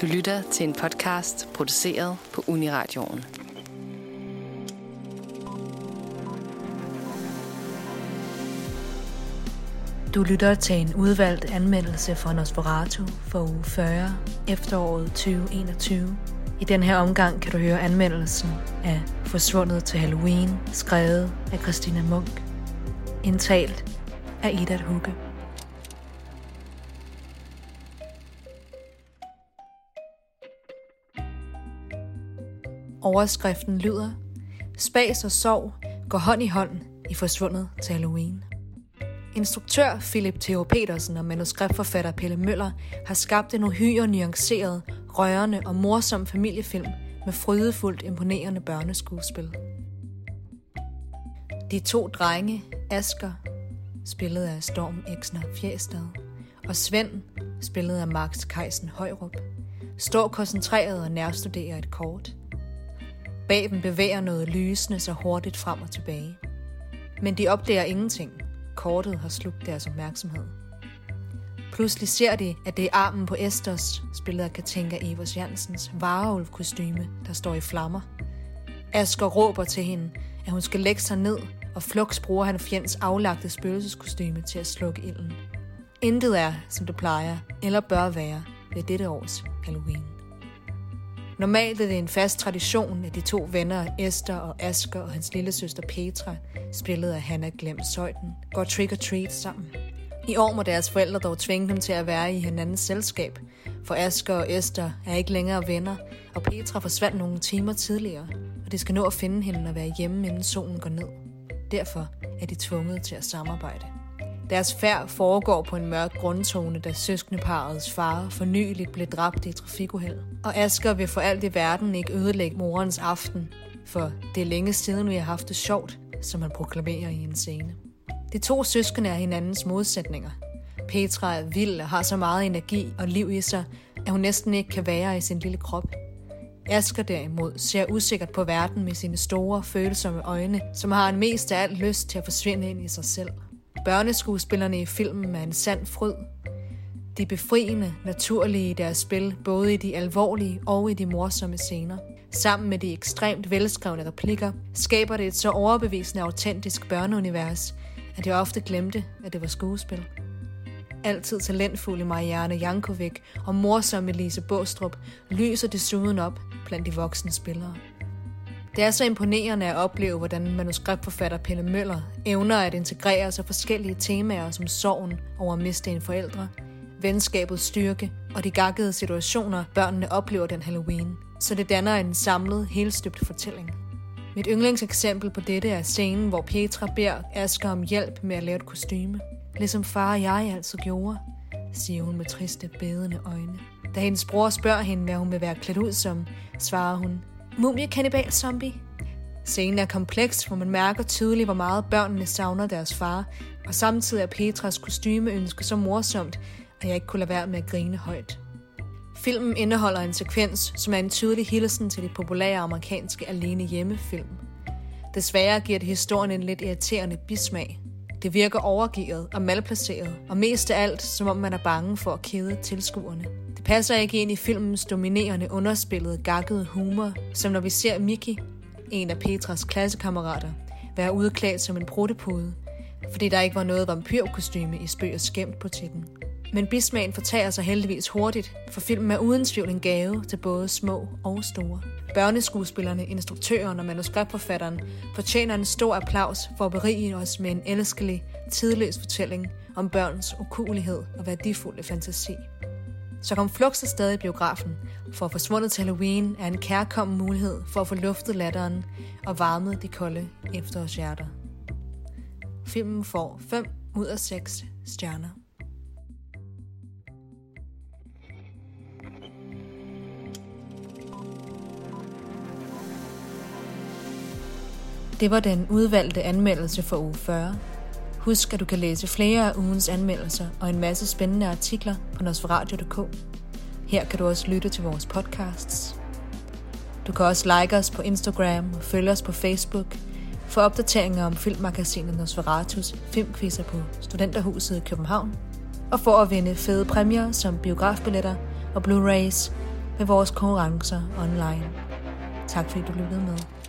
Du lytter til en podcast produceret på Uniradioen. Du lytter til en udvalgt anmeldelse fra Nosferatu for uge 40 efteråret 2021. I den her omgang kan du høre anmeldelsen af Forsvundet til Halloween, skrevet af Christina Munk, indtalt af Ida Hugge. Overskriften lyder, Spas og sorg går hånd i hånd i Forsvundet til Halloween. Instruktør Philip Theo Petersen og manuskriptforfatter Pelle Møller har skabt en uhyre nuanceret, rørende og morsom familiefilm med frydefuldt imponerende børneskuespil. De to drenge, Asker, spillet af Storm Eksner Fjæstad, og Svend, spillet af Max Kejsen Højrup, står koncentreret og nærstuderer et kort. Bag dem bevæger noget lysende så hurtigt frem og tilbage. Men de opdager ingenting – kortet har slugt deres opmærksomhed. Pludselig ser de, at det er armen på Esters, spillet af Katinka Evers Jansens, vareulv-kostyme, der står i flammer. Asger råber til hende, at hun skal lægge sig ned, og Flux bruger han fjends aflagte spøgelseskostyme til at slukke ilden. Intet er, som det plejer, eller bør være, ved dette års Halloween. Normalt er det en fast tradition, at de to venner, Esther og Asker og hans lille søster Petra, spillet af Hannah Glemt Søjden, går trick-or-treat sammen. I år må deres forældre dog tvinge dem til at være i hinandens selskab, for Asker og Esther er ikke længere venner, og Petra forsvandt nogle timer tidligere, og de skal nå at finde hende og være hjemme, inden solen går ned. Derfor er de tvunget til at samarbejde. Deres færd foregår på en mørk grundtone, da søskendeparets far fornyeligt blev dræbt i trafikuheld. Og Asger vil for alt i verden ikke ødelægge morens aften, for det er længe siden, vi har haft det sjovt, som han proklamerer i en scene. De to søskende er hinandens modsætninger. Petra er vild og har så meget energi og liv i sig, at hun næsten ikke kan være i sin lille krop. Asger derimod ser usikkert på verden med sine store, følsomme øjne, som har en mest af alt lyst til at forsvinde ind i sig selv. Børneskuespillerne i filmen er en sand fryd. De befriende, naturlige i deres spil, både i de alvorlige og i de morsomme scener. Sammen med de ekstremt velskrevne replikker, skaber det et så overbevisende autentisk børneunivers, at jeg ofte glemte, at det var skuespil. Altid talentfulde Marianne Jankovic og morsomme Lise Båstrup lyser desuden op blandt de voksne spillere. Det er så imponerende at opleve, hvordan manuskriptforfatter Pelle Møller evner at integrere så forskellige temaer som sorgen over at miste en forældre, venskabets styrke og de gakkede situationer, børnene oplever den Halloween, så det danner en samlet, helstøbt fortælling. Mit yndlingseksempel på dette er scenen, hvor Petra beder Asger om hjælp med at lave et kostyme. Ligesom far og jeg altså gjorde, siger hun med triste, bedende øjne. Da hendes bror spørger hende, hvad hun vil være klædt ud som, svarer hun, Mumie Cannibal zombie. Scenen er kompleks, hvor man mærker tydeligt, hvor meget børnene savner deres far, og samtidig er Petras kostymeønske så morsomt, at jeg ikke kunne lade være med at grine højt. Filmen indeholder en sekvens, som er en tydelig hilsen til de populære amerikanske alene hjemmefilm. Desværre giver det historien en lidt irriterende bismag. Det virker overgivet og malplaceret, og mest af alt, som om man er bange for at kede tilskuerne. Passer ikke ind i filmens dominerende underspillede gakkede humor, som når vi ser Mickey, en af Petras klassekammerater, være udklædt som en bruttepude, fordi der ikke var noget vampyrkostyme i spøg og skæmt på titten. Men bismagen fortager sig heldigvis hurtigt, for filmen er uden tvivl en gave til både små og store. Børneskuespillerne, instruktøren og manuskriptforfatteren fortjener en stor applaus for at berige os med en elskelig, tidløs fortælling om børns ukulighed og værdifulde fantasi. Så kom Flux afsted i biografen, for forsvundet til Halloween er en kærkommen mulighed for at få luftet latteren og varmet de kolde efterårshjerter. Filmen får 5 ud af 6 stjerner. Det var den udvalgte anmeldelse for uge 40. Husk, at du kan læse flere af ugens anmeldelser og en masse spændende artikler på nosferadio.dk. Her kan du også lytte til vores podcasts. Du kan også like os på Instagram og følge os på Facebook for opdateringer om filmmagasinet Nosferatus filmkvisser på Studenterhuset i København og for at vinde fede præmier som biografbilletter og Blu-rays med vores konkurrencer online. Tak fordi du lyttede med.